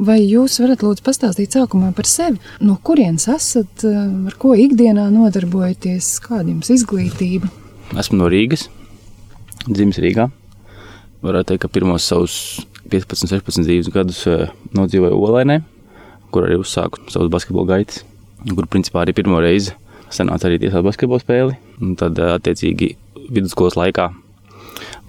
Vai jūs varat lūdzu pastāstīt sākumā par sevi? No kurienes esat, ar ko ikdienā nodarbojaties, kāda jums izglītība? Esmu no Rīgas, dzimis Rīgā. Varētu teikt, ka pirmos savus 15, 16 dzīves gadus eh, nodzīvoju Olainē, kur arī uzsāku savus basketbola gaitas, kur principā arī pirmo reizi sanāca arī tiesāt basketbola spēli. Un tad, eh, attiecīgi, vidusskolas laikā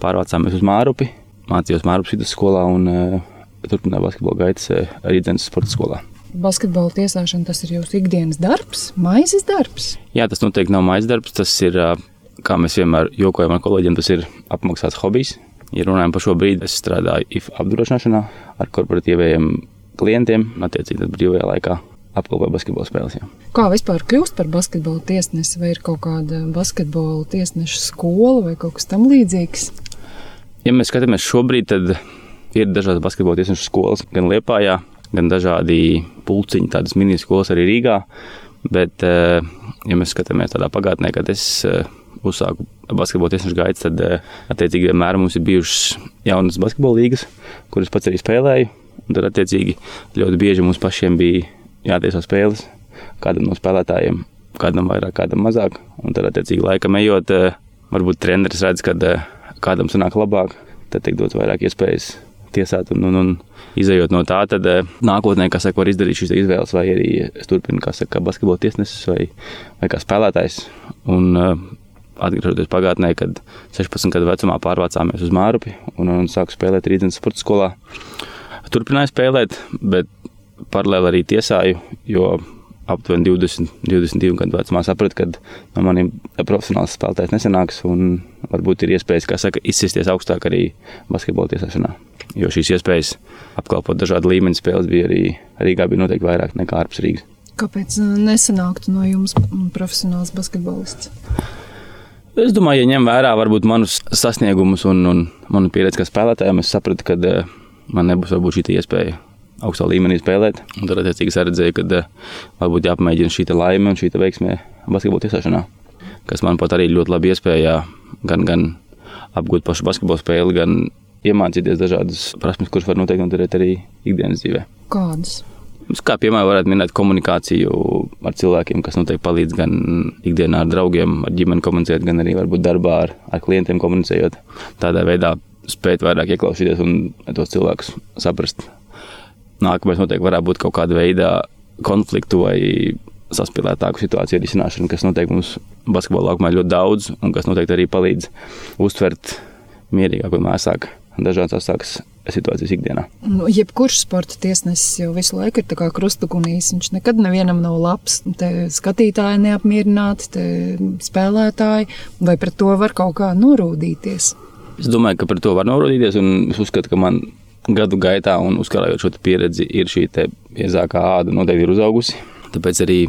pārvācāmies uz Mārupi, mācījos Mārupas vidusskolā un uh, turpināju basketbola gaitas uh, arī Dienas sporta skolā. Basketbola tiesāšana tas ir jūsu ikdienas darbs, maizes darbs? Jā, tas noteikti nav maizes darbs. Tas ir, uh, kā mēs vienmēr jokojam ar kolēģiem, tas ir apmaksāts hobijs. Ja runājam par šo brīdi, es strādāju IF apdrošināšanā ar korporatīviem klientiem, attiecīgi brīvajā laikā apkalpoja basketbola spēles. Jā. Kā vispār kļūst par basketbola tiesnesi? Vai ir kaut kāda basketbola tiesneša skola vai kaut kas tam līdzīgs? Ja mēs skatāmies šobrīd, tad ir dažādas basketbola tiesneša skolas, gan Liepājā, gan dažādi pulciņi, tādas mini-skolas arī Rīgā. Bet, eh, ja mēs skatāmies tādā pagātnē, kad es eh, uzsāku basketbola tiesneša gaitas, tad eh, attiecīgi vienmēr mums ir bijušas jaunas basketbola līgas, kuras pats arī spēlēju. Un tad, attiecīgi, ļoti bieži mums pašiem bija jātiesā spēles kādam no spēlētājiem, kādam vairāk, kādam mazāk. Un tad, attiecīgi, laikam ejot, varbūt treneris redz, ka kādam sanāk labāk, tad tiek dots vairāk iespējas tiesāt. Un, un, un izējot no tā, tad eh, nākotnē, kas saka, var izdarīt šīs izvēles, vai arī es turpinu, kā saka, basketbola tiesnesis vai, vai kā spēlētājs. Un, Atgriežoties pagātnē, kad 16 gadu vecumā pārvācāmies uz Mārupi un, un sāku spēlēt Rīgas sporta skolā. Turpināju spēlēt, bet paralēli arī tiesāju, jo aptuveni 20, 22 gadu vecumā sapratu, ka no maniem profesionāls spēlētājs nesanāks un varbūt ir iespējas, kā saka, izsisties augstāk arī basketbola tiesāšanā. Jo šīs iespējas apkalpot dažādu līmeņu spēles bija arī Rīgā bija noteikti vairāk nekā ārpus Rīgas. Kāpēc uh, nesanāktu no jums profesionāls basketbolists? Es domāju, ja ņem vērā varbūt manus sasniegumus un, un manu pieredzi kā spēlētājam, es sapratu, ka uh, man nebūs varbūt šī iespēja augstā līmenī spēlēt. Un tad, attiecīgi, es redzēju, ka eh, varbūt jāpamēģina šī laime un šī veiksmē basketbola tiesāšanā, kas man pat arī ļoti labi iespēja gan, gan apgūt pašu basketbola spēli, gan iemācīties dažādas prasmes, kuras var noteikti noderēt arī ikdienas dzīvē. Kādas? Kā piemēram, varētu minēt komunikāciju ar cilvēkiem, kas noteikti palīdz gan ikdienā ar draugiem, ar ģimeni komunicēt, gan arī varbūt darbā ar, ar klientiem komunicējot. Tādā veidā spēt vairāk ieklausīties un tos cilvēkus saprast nākamais noteikti varētu būt kaut kāda veida konfliktu vai saspīlētāku situāciju risināšana, kas noteikti mums basketbolā laukumā ļoti daudz un kas noteikti arī palīdz uztvert mierīgāk un mēsāk dažādas asākas situācijas ikdienā. Nu, jebkurš sporta tiesnesis jau visu laiku ir krustugunīs. Viņš nekad nevienam nav labs. Te skatītāji neapmierināti, te spēlētāji, vai pret to var kaut kā norūdīties? Es domāju, ka par to var norūdīties, un es uzskatu, ka man gadu gaitā un uzkrājot šo pieredzi, ir šī biezākā āda noteikti ir uzaugusi. Tāpēc arī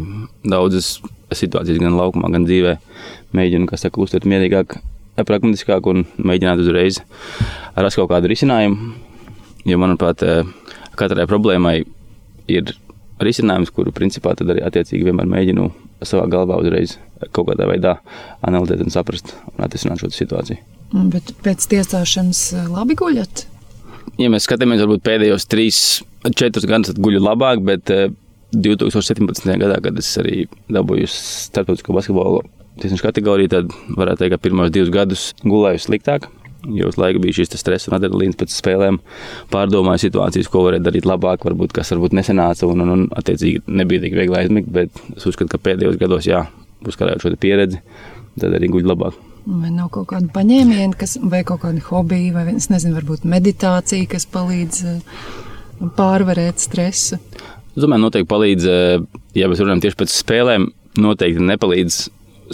daudzas situācijas, gan laukumā, gan dzīvē, mēģinu, saka, uztvert mierīgāk, pragmatiskāk un mēģināt uzreiz rast kaut kādu risinājumu. Jo, manuprāt, katrai problēmai ir risinājums, kuru principā tad arī attiecīgi vienmēr mēģinu savā galvā uzreiz kaut kādā veidā analizēt un saprast un atrisināt šo situāciju. Bet pēc tiesāšanas labi guļat? Ja mēs skatāmies varbūt pēdējos trīs, četrus gadus, tad guļu labāk, bet 2017. Eh, gadā, kad es arī dabūju starptautisko basketbolu tiesnešu kategoriju, tad varētu teikt, ka pirmos divus gadus gulēju sliktāk. Jo uz laiku bija šis stress un adrenalīns pēc spēlēm. Pārdomāju situācijas, ko varētu darīt labāk, varbūt kas varbūt nesenāca un, un, un attiecīgi nebija tik viegli aizmigt. Bet es uzskatu, ka pēdējos gados, jā, uzkrājot šo pieredzi, tad arī guļu labāk. Vai nav kaut kāda paņēmiena, kas, vai kaut kāda hobija, vai es nezinu, varbūt meditācija, kas palīdz eh, pārvarēt stresu? Es domāju, noteikti palīdz, eh, ja mēs runājam tieši pēc spēlēm, noteikti nepalīdz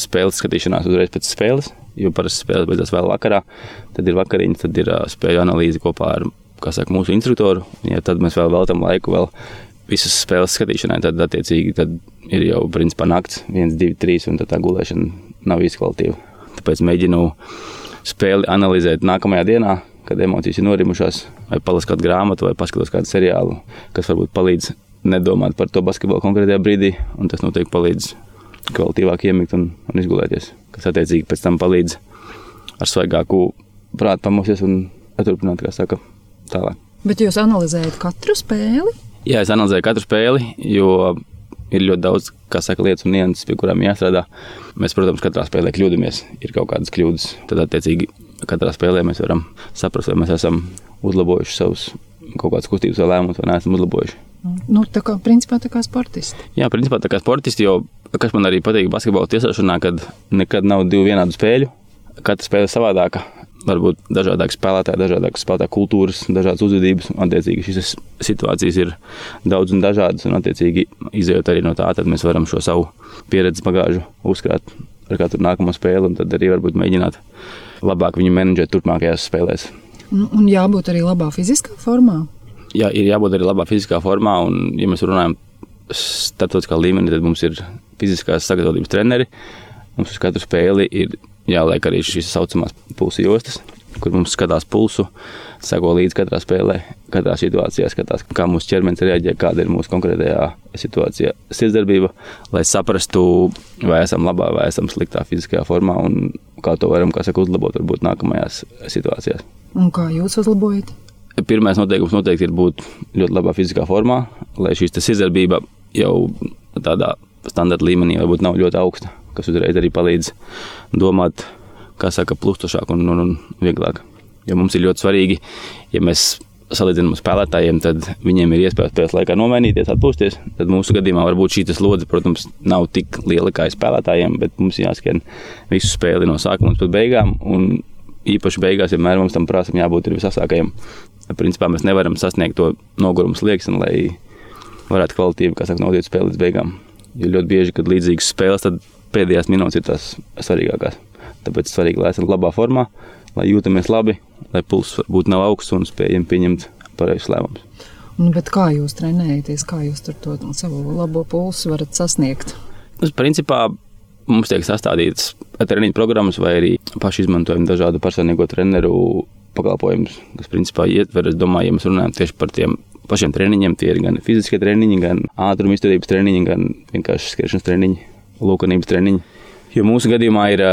spēles skatīšanās uzreiz pēc spēles, jo parasti spēles beidzās vēl vakarā, tad ir vakariņas, tad ir eh, spēļu analīze kopā ar saka, mūsu instruktoru. Ja tad mēs vēl veltam laiku vēl visas spēles skatīšanai, tad attiecīgi tad ir jau principā nakts, viens, divi, trīs, un tā gulēšana nav īsti kvalitīva. Tāpēc mēģinu spēli analizēt nākamajā dienā, kad emocijas ir norimušās, vai palasīt kādu grāmatu, vai paskatīties kādu seriālu, kas varbūt palīdz nedomāt par to basketbolu konkrētajā brīdī. Tas noteikti palīdz kvalitīvāk iemigt un, un izgulēties. Kas attiecīgi pēc tam palīdz ar svaigāku prātu pamosties un turpināt, kā saka, tālāk. Bet jūs analizējat katru spēli? Jā, es analizēju katru spēli, jo ir ļoti daudz saka, lietas un nianses, pie kurām jāstrādā. Mēs, protams, katrā spēlē kļūdāmies. Ir kaut kādas kļūdas. Tad, attiecīgi, katrā spēlē mēs varam saprast, vai mēs esam uzlabojuši savus kaut kādas kustības vai lēmumus, vai neesam uzlabojuši. Nu, tā kā principā tā kā sportisti. Jā, principā tā kā sportisti, jo kas man arī patīk basketbola tiesāšanā, kad nekad nav divu vienādu spēļu. Katra spēle ir savādāka varbūt dažādākas spēlētāji, dažādākas spēlētāju kultūras, dažādas uzvedības. Attiecīgi šīs situācijas ir daudz un dažādas, un attiecīgi izējot arī no tā, tad mēs varam šo savu pieredzi bagāžu uzkrāt ar katru nākamo spēli, un tad arī varbūt mēģināt labāk viņu menedžēt turpmākajās spēlēs. Un, un jābūt arī labā fiziskā formā. Jā, ir jābūt arī labā fiziskā formā, un, ja mēs runājam starptautiskā līmenī, tad mums ir fiziskās sagatavotības treneri. Mums uz katru spēli ir jāliek arī šīs tā saucamās pulsu jostas, kur mums skatās pulsu, seko līdzi katrā spēlē, katrā situācijā, skatās, kā mūsu ķermenis reaģē, kāda ir mūsu konkrētajā situācijā sirdsdarbība, lai saprastu, vai esam labā vai esam sliktā fiziskajā formā un kā to varam kā saka, uzlabot varbūt nākamajās situācijās. Un kā jūs uzlabojat? Pirmais noteikums noteikti ir būt ļoti labā fiziskā formā, lai šī sirdsdarbība jau tādā standarta līmenī varbūt nav ļoti augsta kas uzreiz arī palīdz domāt, kā saka, plustošāk un, un, un vieglāk. Jo mums ir ļoti svarīgi, ja mēs salīdzinām spēlētājiem, tad viņiem ir iespēja spēles laikā nomainīties, atpūsties. Tad mūsu gadījumā varbūt šī slodze, protams, nav tik liela kā spēlētājiem, bet mums jāskan visu spēli no sākuma līdz beigām. Un īpaši beigās vienmēr mums tam prātam jābūt visasākajam. Principā mēs nevaram sasniegt to nogurumu slieksni, lai varētu kvalitīvi, kā saka, nodot spēli līdz beigām. Jo ļoti bieži, kad līdzīgas spēles, tad pēdējās minūtes ir tās svarīgākās. Tāpēc svarīgi, lai esam labā formā, lai jūtamies labi, lai pulss varbūt nav augsts un spējam pieņemt pareizus lēmumus. Nu, kā jūs trenējaties, kā jūs to savu labo pulsu varat sasniegt? Tas, principā, mums tiek sastādītas treniņu programmas, vai arī paši izmantojam dažādu personīgo treneru pakalpojumus, kas principā ietver, es domāju, ja mēs runājam tieši par tiem pašiem treniņiem, tie ir gan fiziskie treniņi, gan ātruma izturības treniņi, gan vienkārši skriešanas treniņi lūkanības treniņi. Jo mūsu gadījumā ir,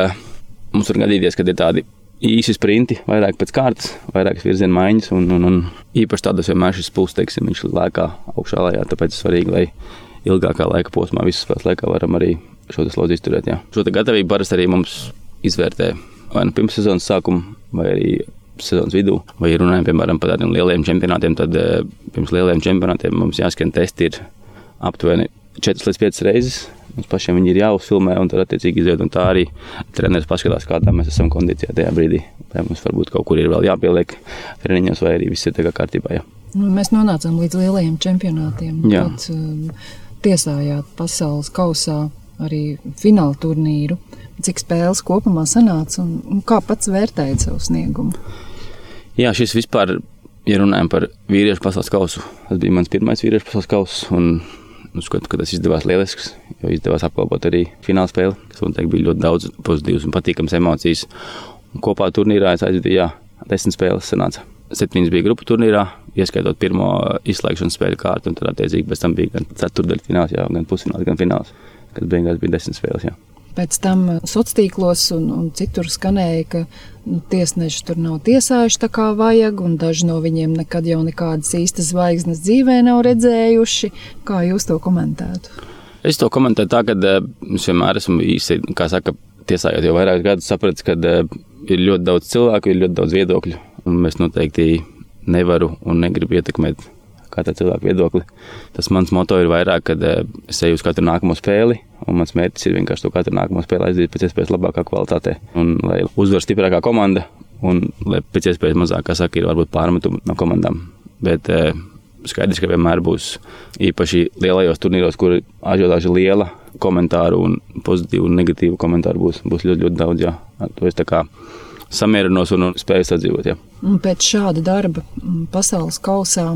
mums var gadīties, ka ir tādi īsi sprinti, vairāk pēc kārtas, vairākas virziena maiņas. Un, un, un īpaši tādos vienmēr šis pulss, teiksim, viņš lēkā augšā lejā. Tāpēc svarīgi, lai ilgākā laika posmā, visas spēles laikā, varam arī šo slodzi izturēt. Jā. Šo gatavību parasti arī mums izvērtē vai nu pirms sezonas sākuma, vai arī sezonas vidū. Vai runājam piemēram par tādiem lieliem čempionātiem, tad pirms lieliem čempionātiem mums jāskan testi ir aptuveni 4 līdz 5 reizes Mums pašiem viņi ir jāuzfilmē, un tad attiecīgi iziet. Tā arī treneris paskatās, kādā mēs esam kondīcijā tajā brīdī. Vai mums varbūt kaut kur ir vēl jāpieliek treniņos, vai arī viss ir kārtībā. Jā. Nu, mēs nonācām līdz lielajiem čempionātiem. Pat um, tiesājāt pasaules kausā arī fināla turnīru. Cik spēles kopumā sanāca un, un kā pats vērtējat savu sniegumu? Jā, šis vispār, ja runājam par vīriešu pasaules kausu, tas bija mans pirmais vīriešu pasaules kauss. Uzskatu, ka tas izdevās lielisks, jo izdevās apkalpot arī fināla spēli, kas noteikti bija ļoti daudz pozitīvas un patīkamas emocijas. Un kopā turnīrā es aizvadu, jā, desmit spēles sanāca. Septiņas bija grupu turnīrā, ieskaitot pirmo izslēgšanas spēļu kārtu, tad attiecīgi pēc tam bija gan ceturdaļfināls, gan pusfināls, gan fināls, kad beigās bija desmit spēles. Jā. Pēc tam sociālos tīklos un, un citur skanēja, ka nu, tiesneši tur nav tiesājuši tā kā vajag, un daži no viņiem nekad jau nekādas īstas zvaigznes dzīvē nav redzējuši. Kā jūs to komentētu? Es to komentēju tā, ka eh, es vienmēr esmu īsi, kā saka, tiesājot jau vairākus gadus, sapratis, ka eh, ir ļoti daudz cilvēku, ir ļoti daudz viedokļu, un mēs noteikti nevaru un negribu ietekmēt kāda cilvēka viedokli. Tas mans moto ir vairāk, kad eh, es eju uz katru nākamo spēli, un mans mērķis ir vienkārši to katru nākamo spēli aizdīt pēc iespējas labākā kvalitātē. Un lai uzvar stiprākā komanda, un lai pēc iespējas mazāk, kā saka, ir varbūt pārmetumi no komandām. Bet eh, skaidrs, ka vienmēr būs īpaši lielajos turnīros, kur ažiotāža ir liela, komentāru un pozitīvu un negatīvu komentāru būs, būs ļoti, ļoti daudz. Jā. To es tā kā samierinos un, un spēju sadzīvot. Jā. Pēc šāda darba pasaules kausā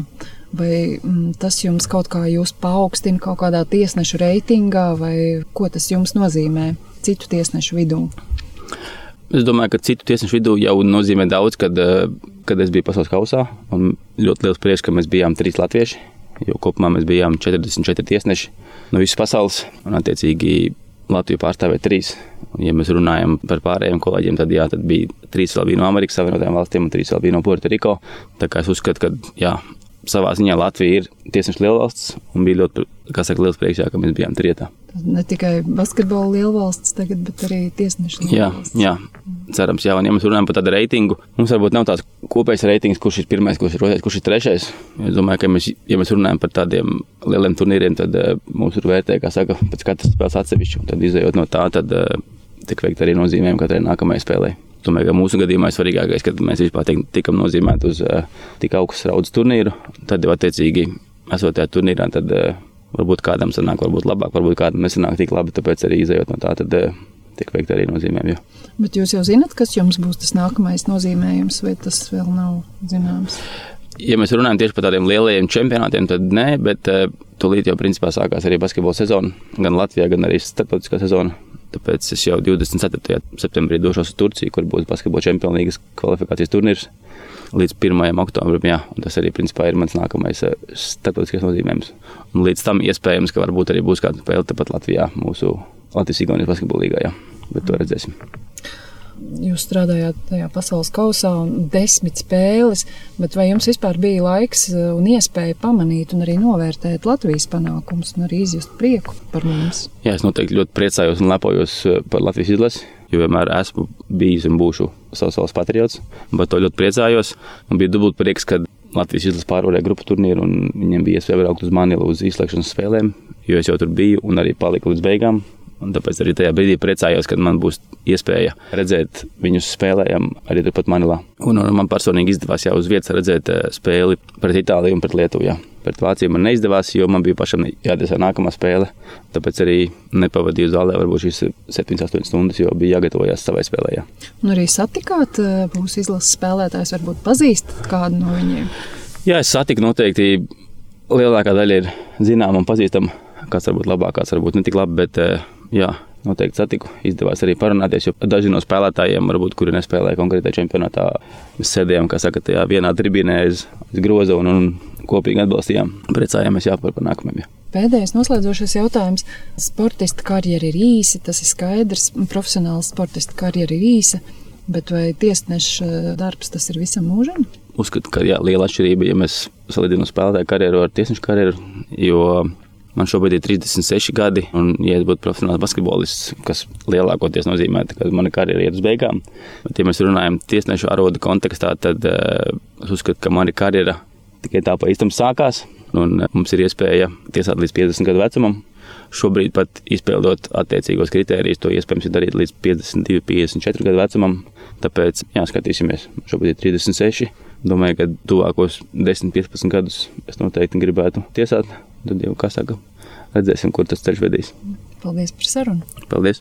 Vai mm, tas jums kaut kā paaugstina kaut kādā tiesnešu reitingā, vai ko tas jums nozīmē citu tiesnešu vidū? Es domāju, ka citu tiesnešu vidū jau nozīmē daudz, kad, eh, kad es biju pasaules kausā. Man ļoti liels prieks, ka mēs bijām trīs latvieši. Jo kopumā mēs bijām 44 tiesneši no visas pasaules. Un, attiecīgi, Latviju pārstāvēja trīs. Un, ja mēs runājam par pārējiem kolēģiem, tad, jā, tad bija trīs vēl bija no Amerikas Savienotajām valstīm un trīs vēl bija no Puerto Riko. Tā kā es uzskatu, ka jā, savā ziņā Latvija ir tiesneša lielvalsts un bija ļoti, kā saka, liels prieks, jā, ka mēs bijām trietā. Ne tikai basketbola lielvalsts tagad, bet arī tiesneša lielvalsts. Jā, jā. Cerams, jā, un ja mēs runājam par tādu reitingu, mums varbūt nav tāds kopējs reitings, kurš ir pirmais, kurš ir otrais, kurš ir trešais. Es domāju, ka mēs, ja mēs runājam par tādiem lieliem turnīriem, tad uh, mums ir vērtē, kā saka, pēc katras spēles atsevišķi, un tad izējot no tā, tad uh, tiek veikt arī nozīmējumi katrai nākamajai spēlei. Ka mūsu gadījumā ir svarīgākais, ka mēs vispār tikam nozīmēti uz uh, tik augstu raudas turnīru. Tad jau attiecīgi, esot tajā turnīrā, tad uh, varbūt kādam sanāk, varbūt labāk, varbūt kādam nesanāk tik labi. Tāpēc arī izējot no tā, tad uh, tiek veikta arī nozīmējumi. Bet jūs jau zināt, kas jums būs tas nākamais nozīmējums, vai tas vēl nav zināms? Ja mēs runājam tieši par tādiem lielajiem čempionātiem, tad nē, bet tūlīt jau principā sākās arī basketbola sezona, gan Latvijā, gan arī starptautiskā sezona. Tāpēc es jau 24. septembrī došos uz Turciju, kur būs basketbola čempionu līgas kvalifikācijas turnīrs līdz 1. oktobrim. Jā, tas arī principā, ir mans nākamais eh, starptautiskais nozīmējums. Un līdz tam iespējams, ka varbūt arī būs kāda spēle tepat Latvijā, mūsu Latvijas-Igaunijas basketbola līgā. Jā. Bet to redzēsim. Jūs strādājāt tajā pasaules kausā un desmit spēles, bet vai jums vispār bija laiks uh, un iespēja pamanīt un arī novērtēt Latvijas panākumus un arī izjust prieku par mums? Jā, es noteikti ļoti priecājos un lepojos uh, par Latvijas izlasi, jo vienmēr esmu bijis un būšu savs valsts patriots. Par to ļoti priecājos. Man bija dubult prieks, kad Latvijas izlase pārvarēja grupu turnīru un viņiem bija iespēja braukt uz Manilu uz izslēgšanas spēlēm, jo es jau tur biju un arī paliku līdz beigām. Un tāpēc arī tajā brīdī priecājos, kad man būs iespēja redzēt viņus spēlējam arī turpat Manilā. Un, un man personīgi izdevās jau uz vietas redzēt spēli pret Itāliju un pret Lietuvu. Jā. Pret Vāciju man neizdevās, jo man bija pašam jādiesā nākamā spēle. Tāpēc arī nepavadīju zālē varbūt šīs 7-8 stundas, jo bija jāgatavojas savai spēlē. Jā. Un arī satikāt mūsu izlases spēlētājus, varbūt pazīstat kādu no viņiem? Jā, es satiku noteikti. Lielākā daļa ir zināma un pazīstama. Kāds varbūt labāk, kāds varbūt ne tik labi, bet jā, noteikti satiku. Izdevās arī parunāties, jo daži no spēlētājiem, varbūt, kuri nespēlēja konkrētajā čempionātā, mēs sēdējām, kā saka, tajā vienā tribīnē aiz groza un, un kopīgi atbalstījām. Priecājāmies jā, par nākamajiem. Jā. Pēdējais noslēdzošais jautājums. Sportista karjera ir īsa, tas ir skaidrs. Profesionāla sportista karjera ir īsa, bet vai tiesneša darbs tas ir visam mūžam? Uzskatu, ka jā, liela atšķirība, ja mēs salīdzinām spēlētāju karjeru ar tiesnešu karjeru, jo Man šobrīd ir 36 gadi, un, ja es būtu profesionāls basketbolists, kas lielākoties nozīmē, ka mana karjera iet uz beigām, bet, ja mēs runājam tiesnešu arodu kontekstā, tad uh, es uzskatu, ka mana karjera tikai tā pa īstam sākās, un uh, mums ir iespēja tiesāt līdz 50 gadu vecumam. Šobrīd pat izpildot attiecīgos kritērijus, to iespējams ir darīt līdz 52, 54 gadu vecumam. Tāpēc, jā, skatīsimies, šobrīd ir 36. Domāju, ka tuvākos 10, 15 gadus es noteikti gribētu tiesāt. Tad jau, kā saka, redzēsim, kur tas ceļš vedīs. Paldies par sarunu! Paldies!